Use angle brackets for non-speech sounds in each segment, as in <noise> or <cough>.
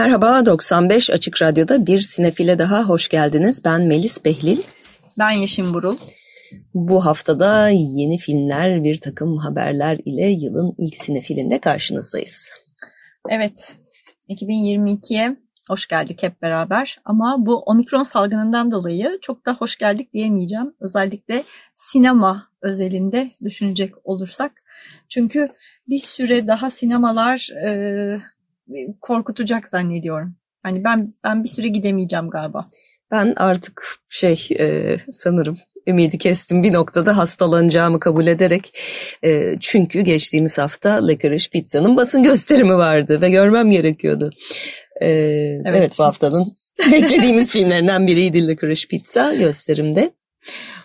Merhaba, 95 Açık Radyo'da bir sinefile daha hoş geldiniz. Ben Melis Behlil. Ben Yeşim Burul. Bu haftada yeni filmler, bir takım haberler ile yılın ilk sinefilinde karşınızdayız. Evet, 2022'ye hoş geldik hep beraber. Ama bu omikron salgınından dolayı çok da hoş geldik diyemeyeceğim. Özellikle sinema özelinde düşünecek olursak. Çünkü bir süre daha sinemalar e, korkutacak zannediyorum. Hani ben ben bir süre gidemeyeceğim galiba. Ben artık şey e, sanırım ümidi kestim bir noktada hastalanacağımı kabul ederek e, çünkü geçtiğimiz hafta Licorice Pizza'nın basın gösterimi vardı ve görmem gerekiyordu. E, evet. evet bu haftanın <laughs> beklediğimiz filmlerinden biriydi Licorice Pizza gösterimde.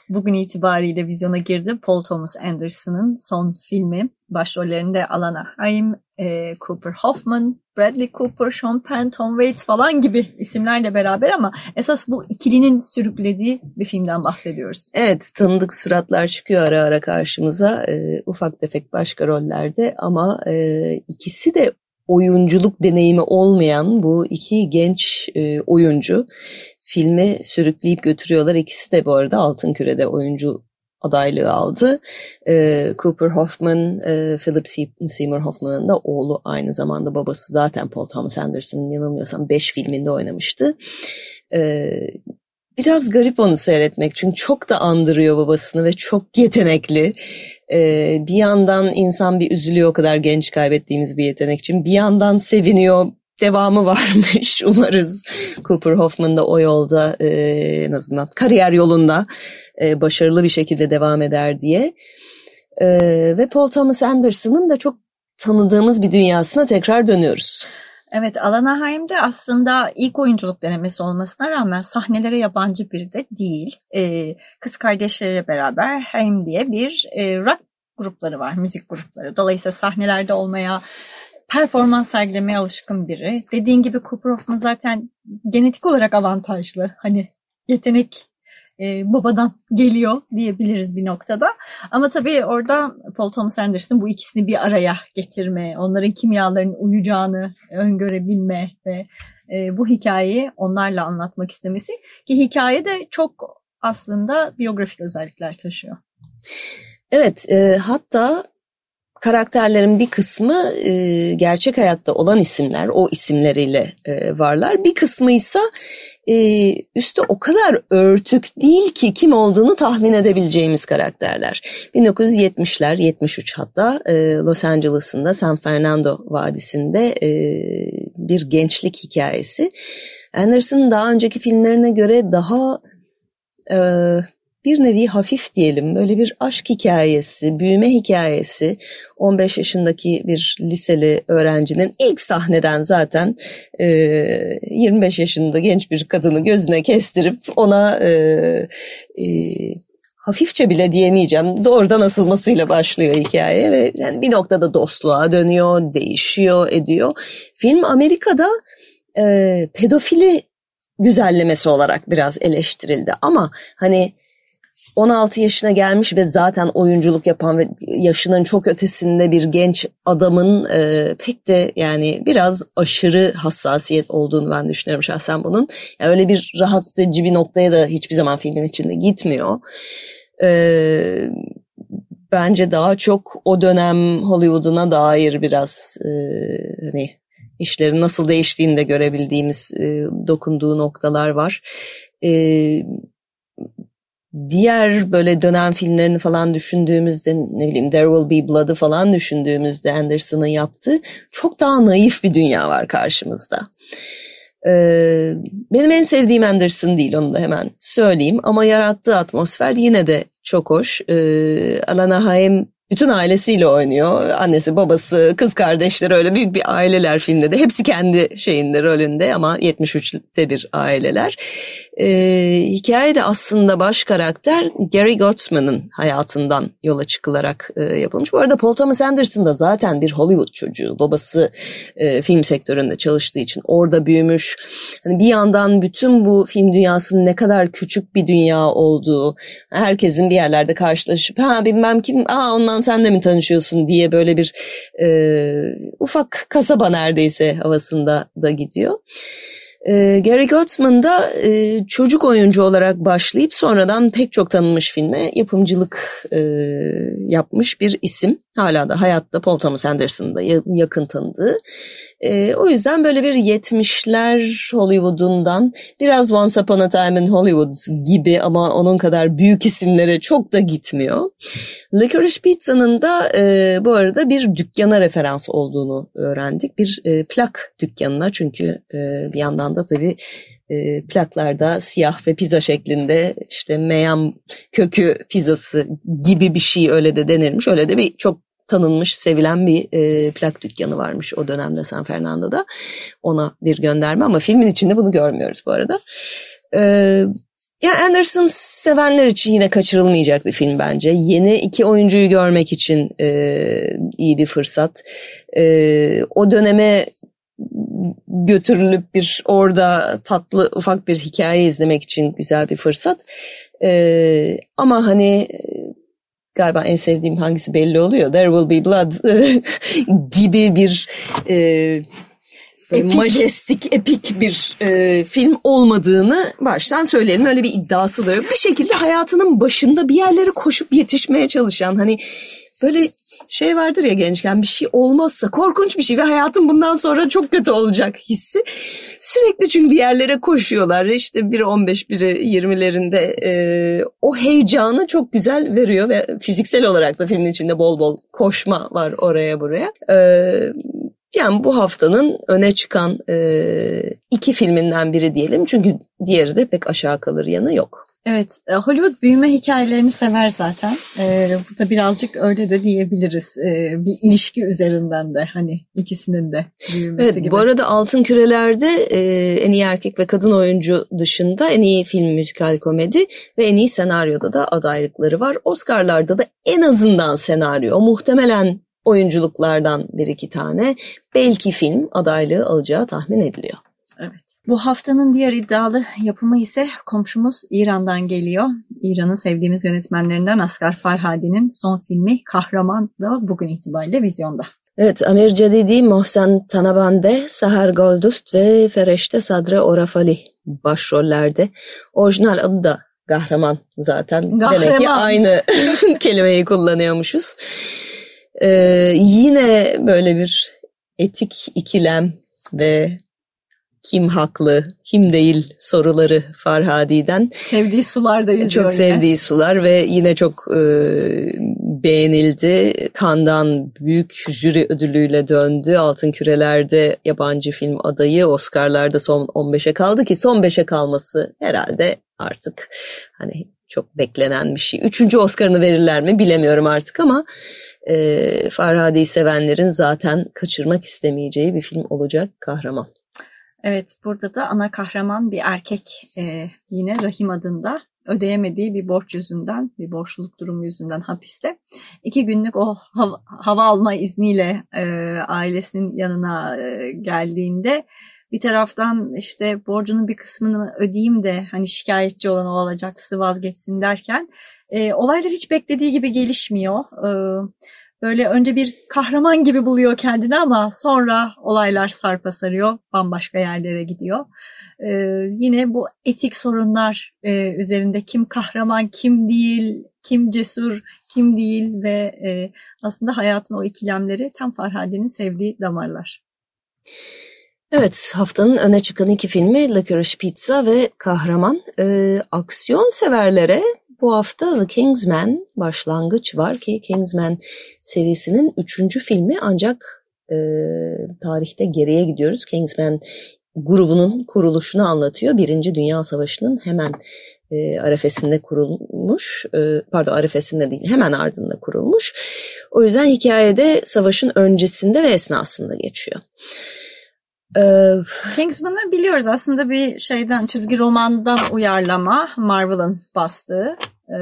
Bugün itibariyle vizyona girdi Paul Thomas Anderson'ın son filmi. Başrollerinde Alana Haim, e, Cooper Hoffman, Bradley Cooper, Sean Penn, Tom Waits falan gibi isimlerle beraber ama esas bu ikilinin sürüklediği bir filmden bahsediyoruz. Evet tanıdık suratlar çıkıyor ara ara karşımıza e, ufak tefek başka rollerde ama e, ikisi de oyunculuk deneyimi olmayan bu iki genç e, oyuncu filmi sürükleyip götürüyorlar. İkisi de bu arada Altın Küre'de oyuncu adaylığı aldı. E, Cooper Hoffman, e, Philip Seymour Hoffman'ın da oğlu aynı zamanda babası zaten Paul Thomas Anderson'ın yanılmıyorsam 5 filminde oynamıştı. E, biraz garip onu seyretmek çünkü çok da andırıyor babasını ve çok yetenekli. Ee, bir yandan insan bir üzülüyor o kadar genç kaybettiğimiz bir yetenek için. Bir yandan seviniyor devamı varmış <laughs> umarız. Cooper Hoffman da o yolda e, en azından kariyer yolunda e, başarılı bir şekilde devam eder diye. E, ve Paul Thomas Anderson'ın da çok tanıdığımız bir dünyasına tekrar dönüyoruz. Evet Alana Haim'de aslında ilk oyunculuk denemesi olmasına rağmen sahnelere yabancı biri de değil. Ee, kız kardeşleriyle beraber Haim diye bir e, rock grupları var, müzik grupları. Dolayısıyla sahnelerde olmaya, performans sergilemeye alışkın biri. Dediğin gibi Cooper Hoffman zaten genetik olarak avantajlı. Hani yetenek e, babadan geliyor diyebiliriz bir noktada. Ama tabii orada Paul Thomas Anderson bu ikisini bir araya getirme, onların kimyalarının uyacağını öngörebilme ve e, bu hikayeyi onlarla anlatmak istemesi ki hikaye de çok aslında biyografik özellikler taşıyor. Evet, e, hatta karakterlerin bir kısmı e, gerçek hayatta olan isimler, o isimleriyle e, varlar. Bir kısmı ise e, üstü o kadar örtük değil ki kim olduğunu tahmin edebileceğimiz karakterler. 1970'ler, 73 hatta e, Los Angeles'ın da San Fernando Vadisi'nde e, bir gençlik hikayesi. Anderson'ın daha önceki filmlerine göre daha e, bir nevi hafif diyelim böyle bir aşk hikayesi, büyüme hikayesi 15 yaşındaki bir liseli öğrencinin ilk sahneden zaten e, 25 yaşında genç bir kadını gözüne kestirip ona e, e, hafifçe bile diyemeyeceğim doğrudan asılmasıyla başlıyor hikaye ve yani bir noktada dostluğa dönüyor, değişiyor, ediyor. Film Amerika'da e, pedofili güzellemesi olarak biraz eleştirildi ama hani 16 yaşına gelmiş ve zaten oyunculuk yapan ve yaşının çok ötesinde bir genç adamın e, pek de yani biraz aşırı hassasiyet olduğunu ben düşünüyorum şahsen bunun. Yani öyle bir rahatsız edici bir noktaya da hiçbir zaman filmin içinde gitmiyor. E, bence daha çok o dönem Hollywood'una dair biraz e, hani işlerin nasıl değiştiğini de görebildiğimiz e, dokunduğu noktalar var. E, diğer böyle dönem filmlerini falan düşündüğümüzde ne bileyim There Will Be Blood'ı falan düşündüğümüzde Anderson'ın yaptığı çok daha naif bir dünya var karşımızda. Ee, benim en sevdiğim Anderson değil onu da hemen söyleyeyim ama yarattığı atmosfer yine de çok hoş. Ee, Alana Haim bütün ailesiyle oynuyor. Annesi, babası, kız kardeşleri öyle büyük bir aileler filmde de. Hepsi kendi şeyinde rolünde ama 73'te bir aileler. E, hikaye de aslında baş karakter Gary Gottman'ın hayatından yola çıkılarak e, yapılmış. Bu arada Paul Thomas Anderson da zaten bir Hollywood çocuğu. Babası e, film sektöründe çalıştığı için orada büyümüş. Hani bir yandan bütün bu film dünyasının ne kadar küçük bir dünya olduğu, herkesin bir yerlerde karşılaşıp ha bilmem kim, aa ondan sen de mi tanışıyorsun diye böyle bir e, ufak kasaba neredeyse havasında da gidiyor. E, Gary Gottman da e, çocuk oyuncu olarak başlayıp sonradan pek çok tanınmış filme yapımcılık e, yapmış bir isim. Hala da hayatta Paul Thomas Anderson'da yakın tanıdığı. E, o yüzden böyle bir 70'ler Hollywood'undan biraz Once Upon a Time in Hollywood gibi ama onun kadar büyük isimlere çok da gitmiyor. Licorice Pizza'nın da e, bu arada bir dükkana referans olduğunu öğrendik. Bir e, plak dükkanına çünkü e, bir yandan da tabii e, plaklarda siyah ve pizza şeklinde işte meyam kökü pizzası gibi bir şey öyle de denirmiş. Öyle de bir çok tanınmış, sevilen bir e, plak dükkanı varmış o dönemde San Fernando'da. Ona bir gönderme ama filmin içinde bunu görmüyoruz bu arada. E, ya Anderson sevenler için yine kaçırılmayacak bir film bence. Yeni iki oyuncuyu görmek için e, iyi bir fırsat. E, o döneme götürülüp bir orada tatlı ufak bir hikaye izlemek için güzel bir fırsat. E, ama hani galiba en sevdiğim hangisi belli oluyor. There Will Be Blood <laughs> gibi bir e, epik. majestik, epik bir e, film olmadığını baştan söyleyelim. Öyle bir iddiası da yok. Bir şekilde hayatının başında bir yerlere koşup yetişmeye çalışan hani böyle şey vardır ya gençken bir şey olmazsa korkunç bir şey ve hayatım bundan sonra çok kötü olacak hissi. Sürekli çünkü bir yerlere koşuyorlar. İşte biri 15 biri 20'lerinde e, o heyecanı çok güzel veriyor ve fiziksel olarak da filmin içinde bol bol koşma var oraya buraya. E, yani bu haftanın öne çıkan e, iki filminden biri diyelim. Çünkü diğeri de pek aşağı kalır yanı yok. Evet, e, Hollywood büyüme hikayelerini sever zaten. Ee, bu da birazcık öyle de diyebiliriz. Ee, bir ilişki üzerinden de hani ikisinin de büyümesi evet, gibi. Bu arada Altın Küreler'de e, en iyi erkek ve kadın oyuncu dışında en iyi film müzikal komedi ve en iyi senaryoda da adaylıkları var. Oscar'larda da en azından senaryo muhtemelen oyunculuklardan bir iki tane belki film adaylığı alacağı tahmin ediliyor. Evet. Bu haftanın diğer iddialı yapımı ise komşumuz İran'dan geliyor. İran'ın sevdiğimiz yönetmenlerinden Asgar Farhadi'nin son filmi Kahraman da bugün itibariyle vizyonda. Evet, Amir Cedidi, Mohsen Tanabande, Sahar Goldust ve Fereşte Sadre Orafali başrollerde. Orijinal adı da Kahraman zaten. Kahraman. Demek ki aynı <laughs> kelimeyi kullanıyormuşuz. Ee, yine böyle bir etik ikilem ve kim haklı, kim değil soruları Farhadi'den. Sevdiği sular da yüzüyor. Çok yine. sevdiği sular ve yine çok e, beğenildi. Kandan büyük jüri ödülüyle döndü. Altın Küreler'de yabancı film adayı, Oscar'larda son 15'e kaldı ki son 5'e kalması herhalde artık hani çok beklenen bir şey. Üçüncü Oscar'ını verirler mi bilemiyorum artık ama e, Farhadi'yi sevenlerin zaten kaçırmak istemeyeceği bir film olacak Kahraman. Evet burada da ana kahraman bir erkek e, yine Rahim adında ödeyemediği bir borç yüzünden, bir borçluluk durumu yüzünden hapiste. İki günlük o hava, hava alma izniyle e, ailesinin yanına e, geldiğinde bir taraftan işte borcunun bir kısmını ödeyeyim de hani şikayetçi olan o alacaklısı vazgeçsin derken e, olaylar hiç beklediği gibi gelişmiyor. E, böyle önce bir kahraman gibi buluyor kendini ama sonra olaylar sarpa sarıyor, bambaşka yerlere gidiyor. Ee, yine bu etik sorunlar e, üzerinde kim kahraman, kim değil, kim cesur, kim değil ve e, aslında hayatın o ikilemleri tam Farhadi'nin sevdiği damarlar. Evet haftanın öne çıkan iki filmi Licorice Pizza ve Kahraman. Ee, aksiyon severlere bu hafta The Kingsman başlangıç var ki Kingsman serisinin üçüncü filmi ancak e, tarihte geriye gidiyoruz. Kingsman grubunun kuruluşunu anlatıyor. Birinci Dünya Savaşı'nın hemen e, arefesinde kurulmuş. E, pardon arefesinde değil hemen ardında kurulmuş. O yüzden hikayede savaşın öncesinde ve esnasında geçiyor. Kingsman'ı biliyoruz aslında bir şeyden çizgi romandan uyarlama Marvel'ın bastığı. Ee,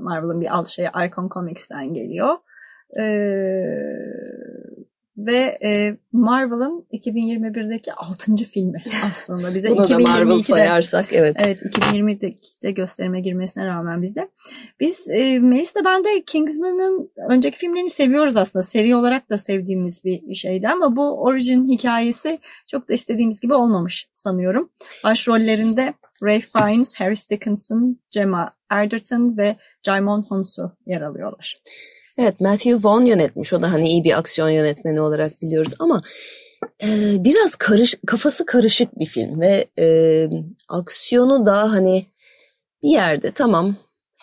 Marvel'ın bir alt şeyi Icon Comics'ten geliyor. Ve e, Marvel'ın 2021'deki 6. filmi aslında. Bize <laughs> Bunu 2022'de, da Marvel sayarsak evet. Evet 2020'de gösterime girmesine rağmen bizde. Biz e, Melis de ben de Kingsman'ın önceki filmlerini seviyoruz aslında. Seri olarak da sevdiğimiz bir şeydi ama bu orijin hikayesi çok da istediğimiz gibi olmamış sanıyorum. Başrollerinde Ray Fiennes, Harris Dickinson, Gemma Arterton ve Jaimon Honsu yer alıyorlar. Evet Matthew Vaughn yönetmiş. O da hani iyi bir aksiyon yönetmeni olarak biliyoruz ama e, biraz karış kafası karışık bir film ve e, aksiyonu da hani bir yerde tamam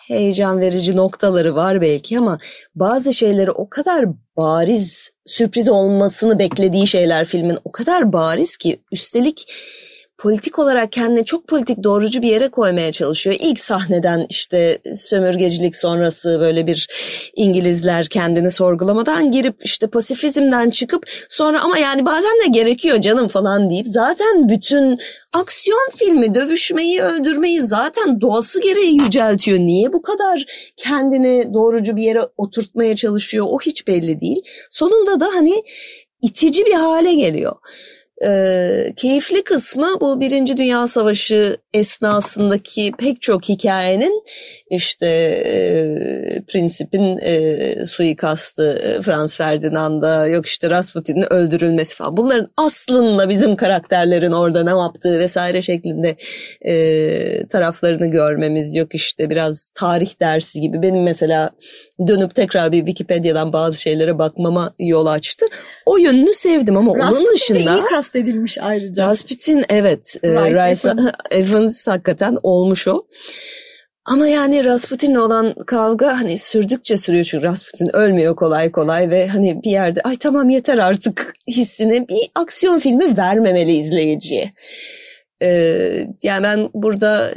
heyecan verici noktaları var belki ama bazı şeyleri o kadar bariz sürpriz olmasını beklediği şeyler filmin o kadar bariz ki üstelik politik olarak kendini çok politik doğrucu bir yere koymaya çalışıyor. İlk sahneden işte sömürgecilik sonrası böyle bir İngilizler kendini sorgulamadan girip işte pasifizmden çıkıp sonra ama yani bazen de gerekiyor canım falan deyip zaten bütün aksiyon filmi dövüşmeyi öldürmeyi zaten doğası gereği yüceltiyor. Niye bu kadar kendini doğrucu bir yere oturtmaya çalışıyor o hiç belli değil. Sonunda da hani itici bir hale geliyor. E, keyifli kısmı bu Birinci Dünya Savaşı esnasındaki pek çok hikayenin işte e, Prinsip'in e, suikastı, Franz Ferdinand'a yok işte Rasputin'in öldürülmesi falan. Bunların aslında bizim karakterlerin orada ne yaptığı vesaire şeklinde e, taraflarını görmemiz yok işte biraz tarih dersi gibi. Benim mesela dönüp tekrar bir Wikipedia'dan bazı şeylere bakmama yol açtı. O yönünü sevdim ama Rasputin onun dışında... Rasputin iyi kastedilmiş ayrıca. Rasputin evet. E, Rice <laughs> Evans hakikaten olmuş o. Ama yani Rasputin'le olan kavga hani sürdükçe sürüyor çünkü Rasputin ölmüyor kolay kolay ve hani bir yerde ay tamam yeter artık <laughs> hissini bir aksiyon filmi vermemeli izleyiciye. Ee, yani ben burada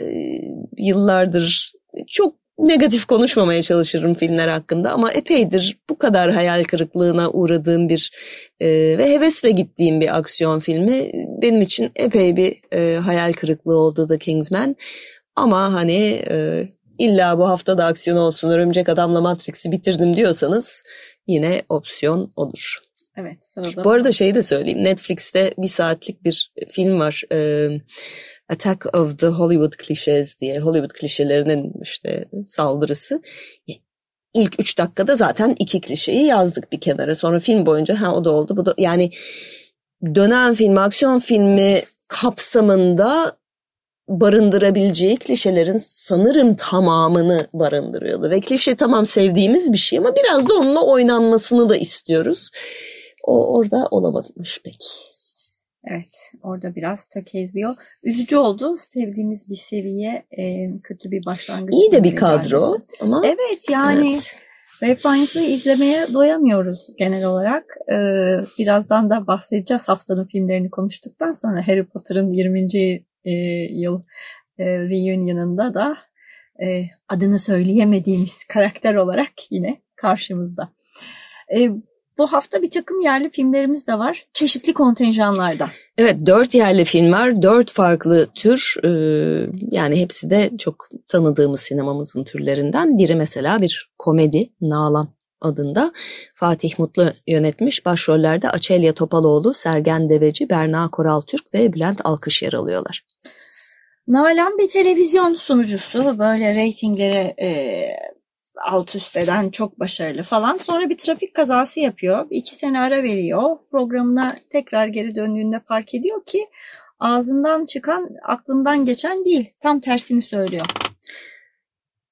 yıllardır çok negatif konuşmamaya çalışırım filmler hakkında ama epeydir bu kadar hayal kırıklığına uğradığım bir e, ve hevesle gittiğim bir aksiyon filmi benim için epey bir e, hayal kırıklığı oldu The Kingsman. Ama hani e, illa bu hafta da aksiyon olsun Örümcek Adam'la Matrix'i bitirdim diyorsanız yine opsiyon olur. Evet sırada. Bu arada şeyi de söyleyeyim Netflix'te bir saatlik bir film var. E, Attack of the Hollywood Clichés diye Hollywood klişelerinin işte saldırısı. İlk üç dakikada zaten iki klişeyi yazdık bir kenara. Sonra film boyunca ha o da oldu bu da yani dönem filmi aksiyon filmi kapsamında barındırabileceği klişelerin sanırım tamamını barındırıyordu. Ve klişe tamam sevdiğimiz bir şey ama biraz da onunla oynanmasını da istiyoruz. O orada olamamış pek. Evet orada biraz tökezliyor. Üzücü oldu. Sevdiğimiz bir seviye e, kötü bir başlangıç. İyi de bir kadro gelmesi. ama. Evet yani evet. Refines'ı izlemeye doyamıyoruz genel olarak. Ee, birazdan da bahsedeceğiz haftanın filmlerini konuştuktan sonra Harry Potter'ın 20. E, yıl e, reunion'ında da e, adını söyleyemediğimiz karakter olarak yine karşımızda. E, bu hafta bir takım yerli filmlerimiz de var. Çeşitli kontenjanlarda. Evet dört yerli film var. Dört farklı tür. E, yani hepsi de çok tanıdığımız sinemamızın türlerinden. Biri mesela bir komedi. Nalan adında Fatih Mutlu yönetmiş. Başrollerde Açelya Topaloğlu, Sergen Deveci, Berna Koraltürk ve Bülent Alkış yer alıyorlar. Nalan bir televizyon sunucusu. Böyle reytinglere e, alt üst eden çok başarılı falan. Sonra bir trafik kazası yapıyor. İki sene ara veriyor. Programına tekrar geri döndüğünde fark ediyor ki ağzından çıkan aklından geçen değil. Tam tersini söylüyor.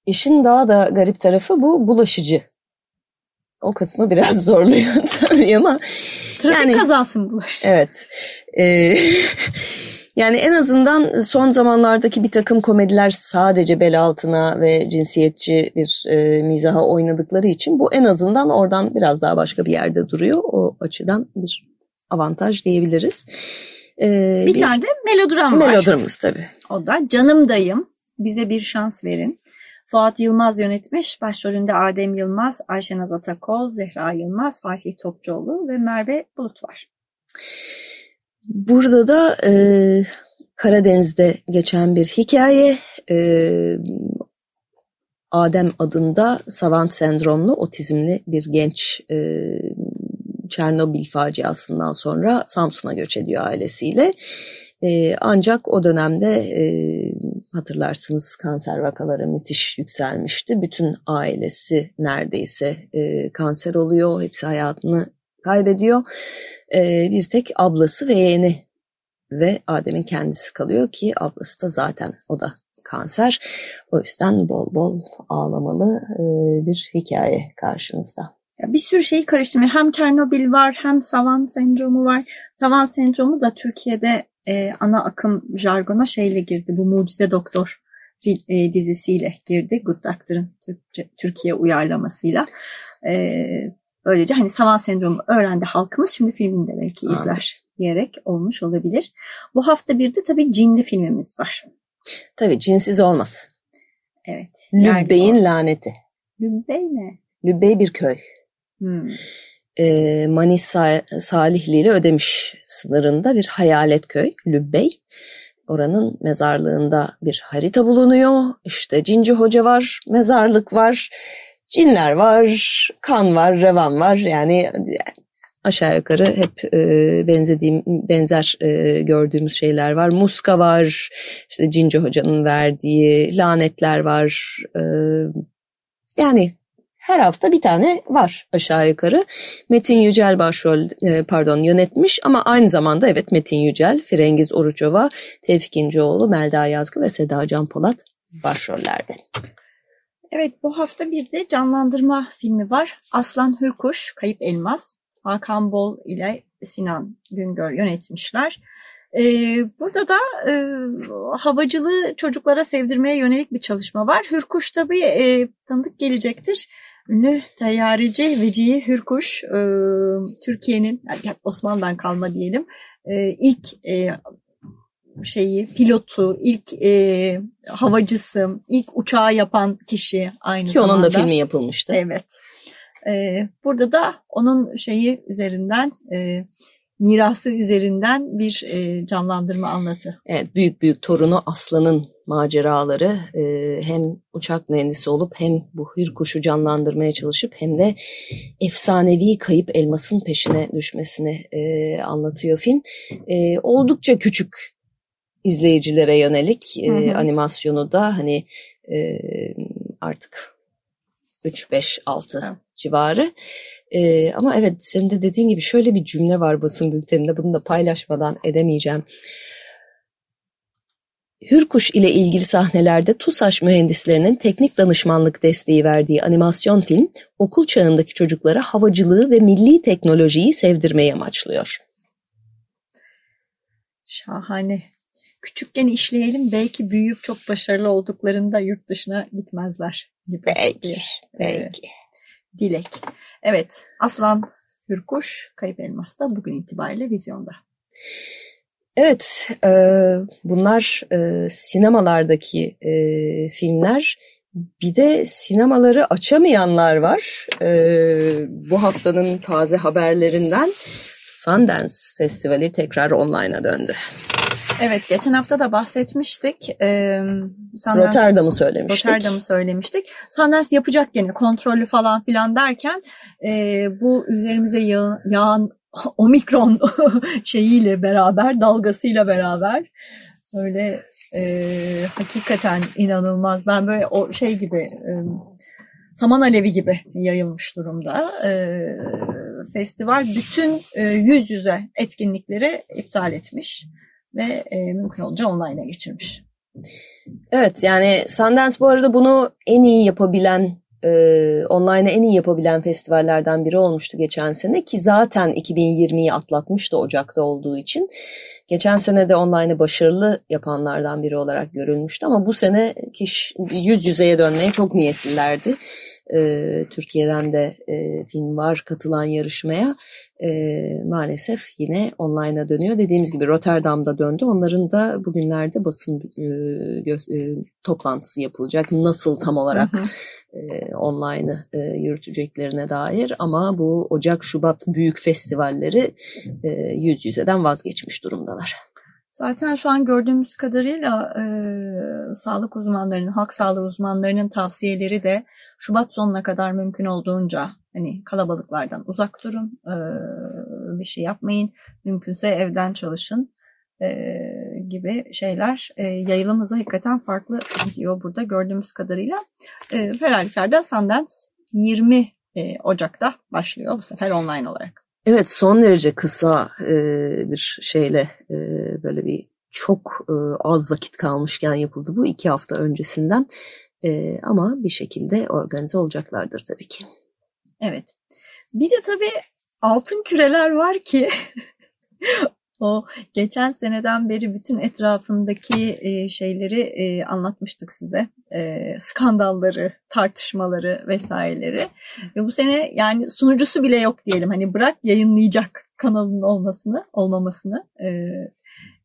İşin daha da garip tarafı bu bulaşıcı. O kısmı biraz <laughs> zorluyor tabii ama. Trafik yani, kazası mı bulaş? Evet. Ee, Yani en azından son zamanlardaki bir takım komediler sadece bel altına ve cinsiyetçi bir e, mizaha oynadıkları için bu en azından oradan biraz daha başka bir yerde duruyor. O açıdan bir avantaj diyebiliriz. Ee, bir, bir tane de melodram var. Melodramımız tabii. O da Canım Dayım. Bize Bir Şans Verin. Fuat Yılmaz yönetmiş. Başrolünde Adem Yılmaz, Ayşenaz Atakol, Zehra Yılmaz, Fatih Topçuoğlu ve Merve Bulut var. Burada da e, Karadeniz'de geçen bir hikaye. E, Adem adında savant sendromlu otizmli bir genç e, Çernobil faciasından sonra Samsun'a göç ediyor ailesiyle. E, ancak o dönemde e, hatırlarsınız kanser vakaları müthiş yükselmişti. Bütün ailesi neredeyse e, kanser oluyor. Hepsi hayatını kaybediyor. E, bir tek ablası ve yeğeni ve Adem'in kendisi kalıyor ki ablası da zaten o da kanser. O yüzden bol bol ağlamalı e, bir hikaye karşımızda. Bir sürü şeyi karıştırmıyor. Hem Çernobil var hem Savan sendromu var. Savan sendromu da Türkiye'de e, ana akım jargona şeyle girdi. Bu Mucize Doktor e, dizisiyle girdi. Good Doctor'ın Türkiye uyarlamasıyla. Böylece hani Savan sendromu öğrendi halkımız. Şimdi filmini de belki izler diyerek olmuş olabilir. Bu hafta bir de tabii cinli filmimiz var. Tabii cinsiz olmaz. Evet. Lübbey'in laneti. Lübbey ne? Lübbey bir köy. Hmm. E, Manisa Salihli ile Ödemiş sınırında bir hayalet köy Lübbey. Oranın mezarlığında bir harita bulunuyor. İşte Cinci Hoca var, mezarlık var, cinler var, kan var, revan var. Yani aşağı yukarı hep e, benzediğim benzer e, gördüğümüz şeyler var. Muska var, işte Cinci Hoca'nın verdiği lanetler var. E, yani her hafta bir tane var aşağı yukarı. Metin Yücel başrol e, pardon yönetmiş ama aynı zamanda evet Metin Yücel, Frengiz Oruçova, Tevfik İnceoğlu, Melda Yazgı ve Seda Can Polat başrollerde. Evet bu hafta bir de canlandırma filmi var. Aslan Hürkuş, Kayıp Elmas. Hakan Bol ile Sinan Güngör yönetmişler. Ee, burada da e, havacılığı çocuklara sevdirmeye yönelik bir çalışma var. Hürkuş tabii e, tanıdık gelecektir. Ünlü teyyareci Vecihi Hürkuş, e, Türkiye'nin, yani Osmanlı'dan kalma diyelim, e, ilk e, şeyi, pilotu, ilk e, havacısı, ilk uçağı yapan kişi aynı Ki zamanda. onun da filmi yapılmıştı. Evet. E, burada da onun şeyi üzerinden, e, mirası üzerinden bir e, canlandırma anlatı. Evet, büyük büyük torunu Aslan'ın maceraları e, hem uçak mühendisi olup hem bu hür kuşu canlandırmaya çalışıp hem de efsanevi kayıp elmasın peşine düşmesini e, anlatıyor film. E, oldukça küçük izleyicilere yönelik e, hı hı. animasyonu da hani e, artık 3, 5, 6 hı. civarı. E, ama evet senin de dediğin gibi şöyle bir cümle var basın bülteninde bunu da paylaşmadan edemeyeceğim. Hürkuş ile ilgili sahnelerde TUSAŞ mühendislerinin teknik danışmanlık desteği verdiği animasyon film, okul çağındaki çocuklara havacılığı ve milli teknolojiyi sevdirmeyi amaçlıyor. Şahane. Küçükken işleyelim belki büyüyüp çok başarılı olduklarında yurt dışına gitmezler. Gibi belki, bir, belki. E, dilek. Evet, Aslan Hürkuş, Kayıp Elmas da bugün itibariyle vizyonda. Evet, e, bunlar e, sinemalardaki e, filmler. Bir de sinemaları açamayanlar var. E, bu haftanın taze haberlerinden Sundance Festivali tekrar online'a döndü. Evet, geçen hafta da bahsetmiştik. Ee, Sundance, Rotterdam'ı söylemiştik. Rotterdam'ı söylemiştik. Sundance yapacak gene kontrollü falan filan derken e, bu üzerimize yağ, yağan <laughs> omikron <laughs> şeyiyle beraber, dalgasıyla beraber öyle e, hakikaten inanılmaz. Ben böyle o şey gibi e, saman alevi gibi yayılmış durumda. E, festival bütün e, yüz yüze etkinlikleri iptal etmiş ve e, mümkün olunca online'a geçirmiş. Evet yani Sundance bu arada bunu en iyi yapabilen e, online'a en iyi yapabilen festivallerden biri olmuştu geçen sene ki zaten 2020'yi atlatmıştı Ocak'ta olduğu için. Geçen sene de online'ı başarılı yapanlardan biri olarak görülmüştü ama bu sene kiş, yüz yüzeye dönmeye çok niyetlilerdi. E, Türkiye'den de e, film var katılan yarışmaya. E, maalesef yine online'a dönüyor. Dediğimiz gibi Rotterdam'da döndü. Onların da bugünlerde basın e, gö- e, toplantısı yapılacak. Nasıl tam olarak hı hı. e, online'ı e, yürüteceklerine dair ama bu Ocak-Şubat büyük festivalleri e, yüz yüzeden vazgeçmiş durumdalar. Zaten şu an gördüğümüz kadarıyla e, sağlık uzmanlarının, halk sağlığı uzmanlarının tavsiyeleri de Şubat sonuna kadar mümkün olduğunca hani kalabalıklardan uzak durun, e, bir şey yapmayın, mümkünse evden çalışın e, gibi şeyler e, yayılım hızı hakikaten farklı gidiyor burada gördüğümüz kadarıyla. E, her halükarda Sundance 20 e, Ocak'ta başlıyor bu sefer online olarak. Evet son derece kısa e, bir şeyle e, böyle bir çok e, az vakit kalmışken yapıldı bu iki hafta öncesinden e, ama bir şekilde organize olacaklardır tabii ki. Evet bir de tabii altın küreler var ki <laughs> o geçen seneden beri bütün etrafındaki e, şeyleri e, anlatmıştık size. E, skandalları, tartışmaları vesaireleri. Ve bu sene yani sunucusu bile yok diyelim. Hani bırak yayınlayacak kanalın olmasını, olmamasını. E,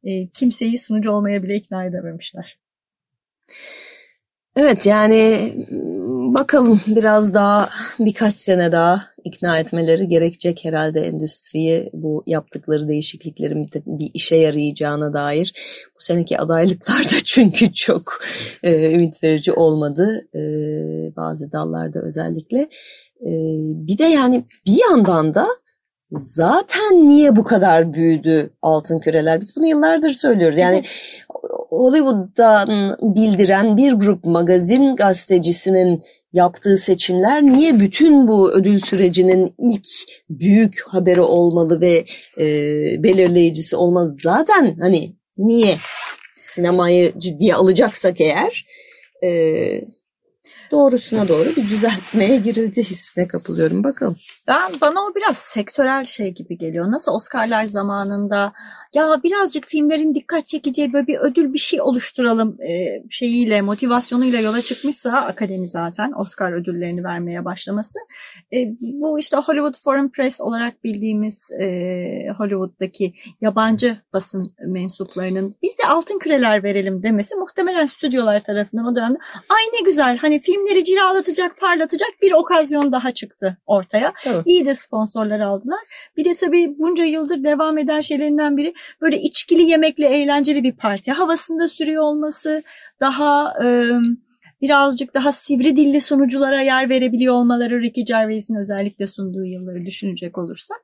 e, kimseyi sunucu olmaya bile ikna edememişler. Evet yani bakalım biraz daha birkaç sene daha ikna etmeleri gerekecek herhalde endüstriye bu yaptıkları değişikliklerin bir işe yarayacağına dair. Bu seneki adaylıklar da <laughs> çünkü çok e, ümit verici olmadı e, bazı dallarda özellikle. E, bir de yani bir yandan da zaten niye bu kadar büyüdü altın küreler? Biz bunu yıllardır söylüyoruz. Yani Hollywood'dan bildiren bir grup magazin gazetecisinin yaptığı seçimler niye bütün bu ödül sürecinin ilk büyük haberi olmalı ve e, belirleyicisi olmalı? Zaten hani niye sinemayı ciddiye alacaksak eğer e, doğrusuna doğru bir düzeltmeye girildi hissine kapılıyorum. Bakalım. Ben bana o biraz sektörel şey gibi geliyor. Nasıl Oscar'lar zamanında ya birazcık filmlerin dikkat çekeceği böyle bir ödül bir şey oluşturalım e, şeyiyle motivasyonuyla yola çıkmışsa akademi zaten Oscar ödüllerini vermeye başlaması. E, bu işte Hollywood Foreign Press olarak bildiğimiz e, Hollywood'daki yabancı basın mensuplarının biz de altın küreler verelim demesi muhtemelen stüdyolar tarafından o dönemde ay ne güzel hani filmleri cilalatacak parlatacak bir okazyon daha çıktı ortaya. Evet. İyi de sponsorlar aldılar. Bir de tabii bunca yıldır devam eden şeylerinden biri böyle içkili yemekli eğlenceli bir parti havasında sürüyor olması daha birazcık daha sivri dilli sunuculara yer verebiliyor olmaları Ricky Gervais'in özellikle sunduğu yılları düşünecek olursak.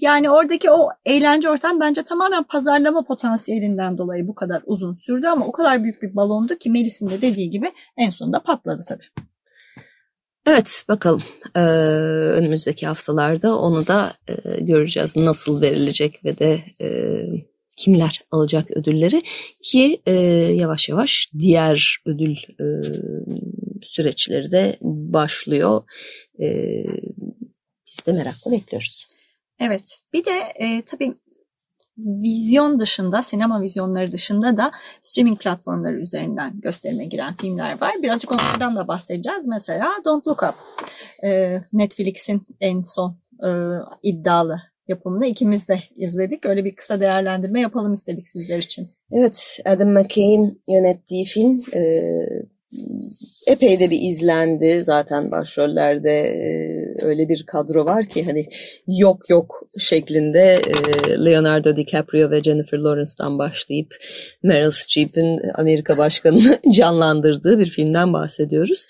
Yani oradaki o eğlence ortam bence tamamen pazarlama potansiyelinden dolayı bu kadar uzun sürdü ama o kadar büyük bir balondu ki Melis'in de dediği gibi en sonunda patladı tabii. Evet bakalım ee, önümüzdeki haftalarda onu da e, göreceğiz nasıl verilecek ve de e, kimler alacak ödülleri ki e, yavaş yavaş diğer ödül e, süreçleri de başlıyor. E, biz de merakla bekliyoruz. Evet bir de e, tabii vizyon dışında, sinema vizyonları dışında da streaming platformları üzerinden gösterime giren filmler var. Birazcık onlardan da bahsedeceğiz. Mesela Don't Look Up. Ee, Netflix'in en son e, iddialı yapımını ikimiz de izledik. Öyle bir kısa değerlendirme yapalım istedik sizler için. Evet, Adam McKay'in yönettiği film e, epey de bir izlendi. Zaten başrollerde e, öyle bir kadro var ki hani yok yok şeklinde e, Leonardo DiCaprio ve Jennifer Lawrence'dan başlayıp Meryl Streep'in Amerika Başkanı'nı <laughs> canlandırdığı bir filmden bahsediyoruz.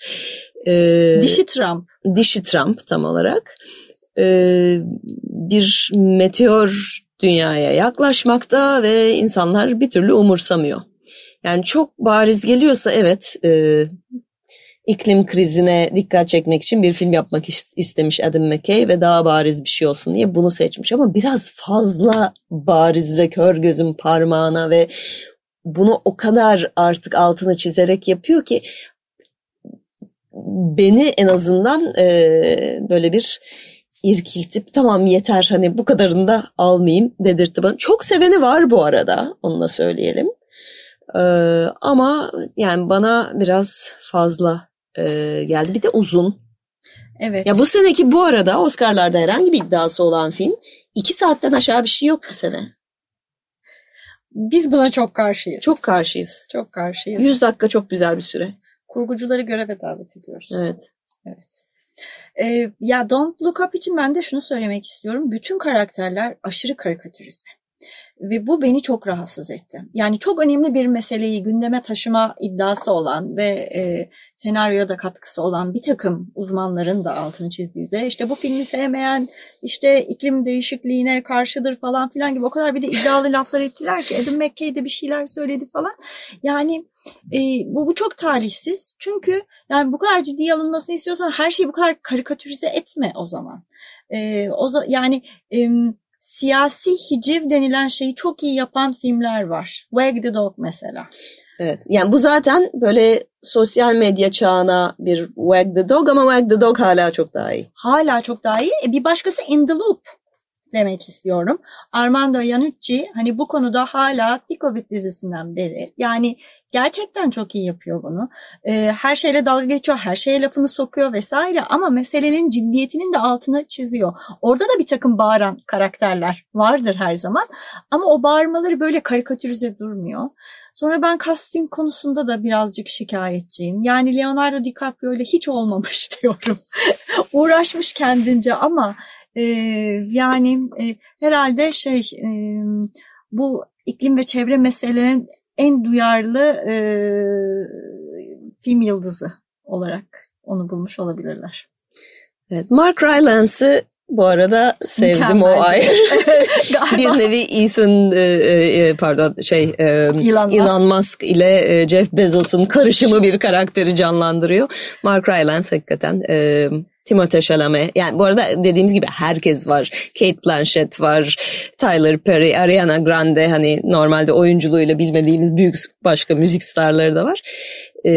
E, Dişi Trump. Dişi Trump tam olarak. E, bir meteor dünyaya yaklaşmakta ve insanlar bir türlü umursamıyor. Yani çok bariz geliyorsa evet e, iklim krizine dikkat çekmek için bir film yapmak istemiş Adam McKay ve daha bariz bir şey olsun diye bunu seçmiş. Ama biraz fazla bariz ve kör gözün parmağına ve bunu o kadar artık altını çizerek yapıyor ki beni en azından e, böyle bir irkiltip tamam yeter hani bu kadarını da almayayım dedirtti bana. Çok seveni var bu arada onu da söyleyelim. Ee, ama yani bana biraz fazla e, geldi. Bir de uzun. Evet. Ya bu seneki bu arada Oscar'larda herhangi bir iddiası olan film iki saatten aşağı bir şey yok bu sene. Biz buna çok karşıyız. Çok karşıyız. çok karşıyız. 100 dakika çok güzel bir süre. kurgucuları göreve davet ediyoruz. Evet. Evet. Ee, ya Don't Look Up için ben de şunu söylemek istiyorum. Bütün karakterler aşırı karikatürize. Ve bu beni çok rahatsız etti. Yani çok önemli bir meseleyi gündeme taşıma iddiası olan ve e, senaryoya katkısı olan bir takım uzmanların da altını çizdiği üzere işte bu filmi sevmeyen, işte iklim değişikliğine karşıdır falan filan gibi o kadar bir de iddialı laflar ettiler ki Adam McKay de bir şeyler söyledi falan. Yani e, bu, bu çok talihsiz. Çünkü yani bu kadar ciddiye alınmasını istiyorsan her şeyi bu kadar karikatürize etme o zaman. E, o yani e, siyasi hiciv denilen şeyi çok iyi yapan filmler var. Wag the Dog mesela. Evet. Yani bu zaten böyle sosyal medya çağına bir wag the dog ama wag the dog hala çok daha iyi. Hala çok daha iyi. E, bir başkası In the Loop demek istiyorum. Armando Iannucci hani bu konuda hala Ticovit dizisinden beri yani gerçekten çok iyi yapıyor bunu. Ee, her şeyle dalga geçiyor, her şeye lafını sokuyor vesaire ama meselenin ciddiyetinin de altını çiziyor. Orada da bir takım bağıran karakterler vardır her zaman ama o bağırmaları böyle karikatürize durmuyor. Sonra ben casting konusunda da birazcık şikayetçiyim. Yani Leonardo DiCaprio ile hiç olmamış <laughs> diyorum. Uğraşmış kendince ama e, yani e, herhalde şey e, bu iklim ve çevre meselelerinin en duyarlı e, film yıldızı olarak onu bulmuş olabilirler. Evet. Mark Rylance'ı bu arada sevdim Mükemmel. o ay. <laughs> Bir nevi Ethan e, e, pardon şey e, Elon Musk. Elon Musk ile e, Jeff Bezos'un karışımı bir karakteri canlandırıyor. Mark Rylance hakikaten e, Timothée Chalamet. Yani bu arada dediğimiz gibi herkes var. Kate Blanchett var. Tyler Perry, Ariana Grande hani normalde oyunculuğuyla bilmediğimiz büyük başka müzik starları da var. E,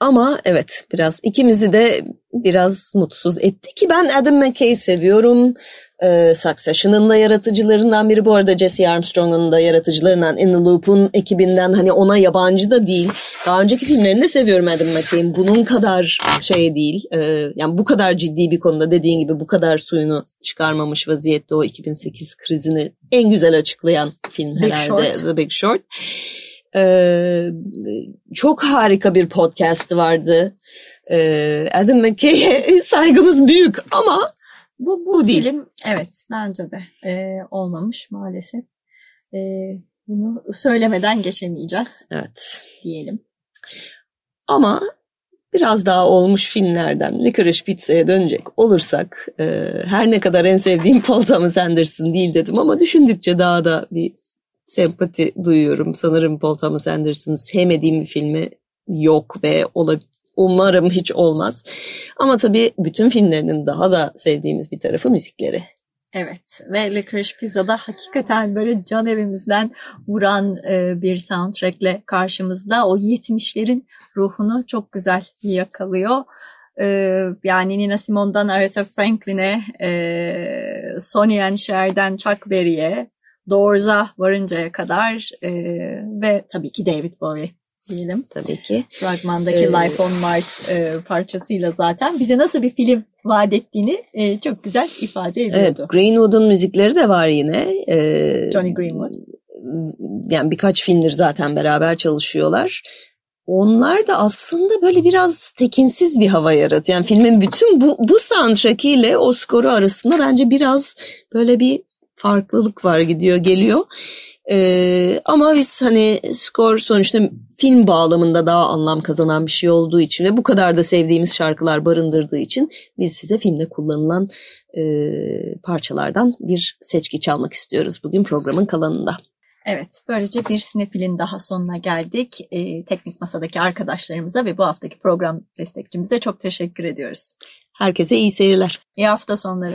ama evet biraz ikimizi de biraz mutsuz etti ki ben Adam McKay seviyorum. Ee, Succession'ın da yaratıcılarından biri bu arada Jesse Armstrong'un da yaratıcılarından In the Loop'un ekibinden hani ona yabancı da değil. Daha önceki filmlerini de seviyorum Adam McKay'in. Bunun kadar şey değil. Ee, yani bu kadar ciddi bir konuda dediğin gibi bu kadar suyunu çıkarmamış vaziyette o 2008 krizini en güzel açıklayan film Big herhalde Short. The Big Short. Ee, çok harika bir podcast vardı. Ee, Adam McKay'e <laughs> saygımız büyük ama Bu, bu, değil. film evet bence de e, olmamış maalesef. E, bunu söylemeden geçemeyeceğiz evet. diyelim. Ama biraz daha olmuş filmlerden Licorice Pizza'ya dönecek olursak e, her ne kadar en sevdiğim <laughs> Paul Thomas Anderson değil dedim ama düşündükçe daha da bir sempati duyuyorum. Sanırım Paul Thomas Anderson'ın sevmediğim bir filmi yok ve ola, umarım hiç olmaz. Ama tabii bütün filmlerinin daha da sevdiğimiz bir tarafı müzikleri. Evet ve Licorice Pizza'da hakikaten böyle can evimizden vuran e, bir soundtrackle karşımızda o 70'lerin ruhunu çok güzel yakalıyor. E, yani Nina Simone'dan Aretha Franklin'e, e, Sonny and Cher'den Chuck Berry'e, Doors'a varıncaya kadar e, ve tabii ki David Bowie diyelim. Tabii ki. Fragmandaki Evet. Life on Mars e, parçasıyla zaten bize nasıl bir film vaat ettiğini e, çok güzel ifade Evet, ediyordu. Greenwood'un müzikleri de var yine. Ee, Johnny Greenwood. Yani birkaç filmdir zaten beraber çalışıyorlar. Onlar da aslında böyle biraz tekinsiz bir hava yaratıyor. Yani filmin bütün bu, bu soundtrack ile o skoru arasında bence biraz böyle bir farklılık var gidiyor geliyor. Ee, ama biz hani skor sonuçta film bağlamında daha anlam kazanan bir şey olduğu için ve bu kadar da sevdiğimiz şarkılar barındırdığı için biz size filmde kullanılan e, parçalardan bir seçki çalmak istiyoruz bugün programın kalanında. Evet, böylece bir sinefilin daha sonuna geldik. E, teknik masadaki arkadaşlarımıza ve bu haftaki program destekçimize çok teşekkür ediyoruz. Herkese iyi seyirler. İyi hafta sonları.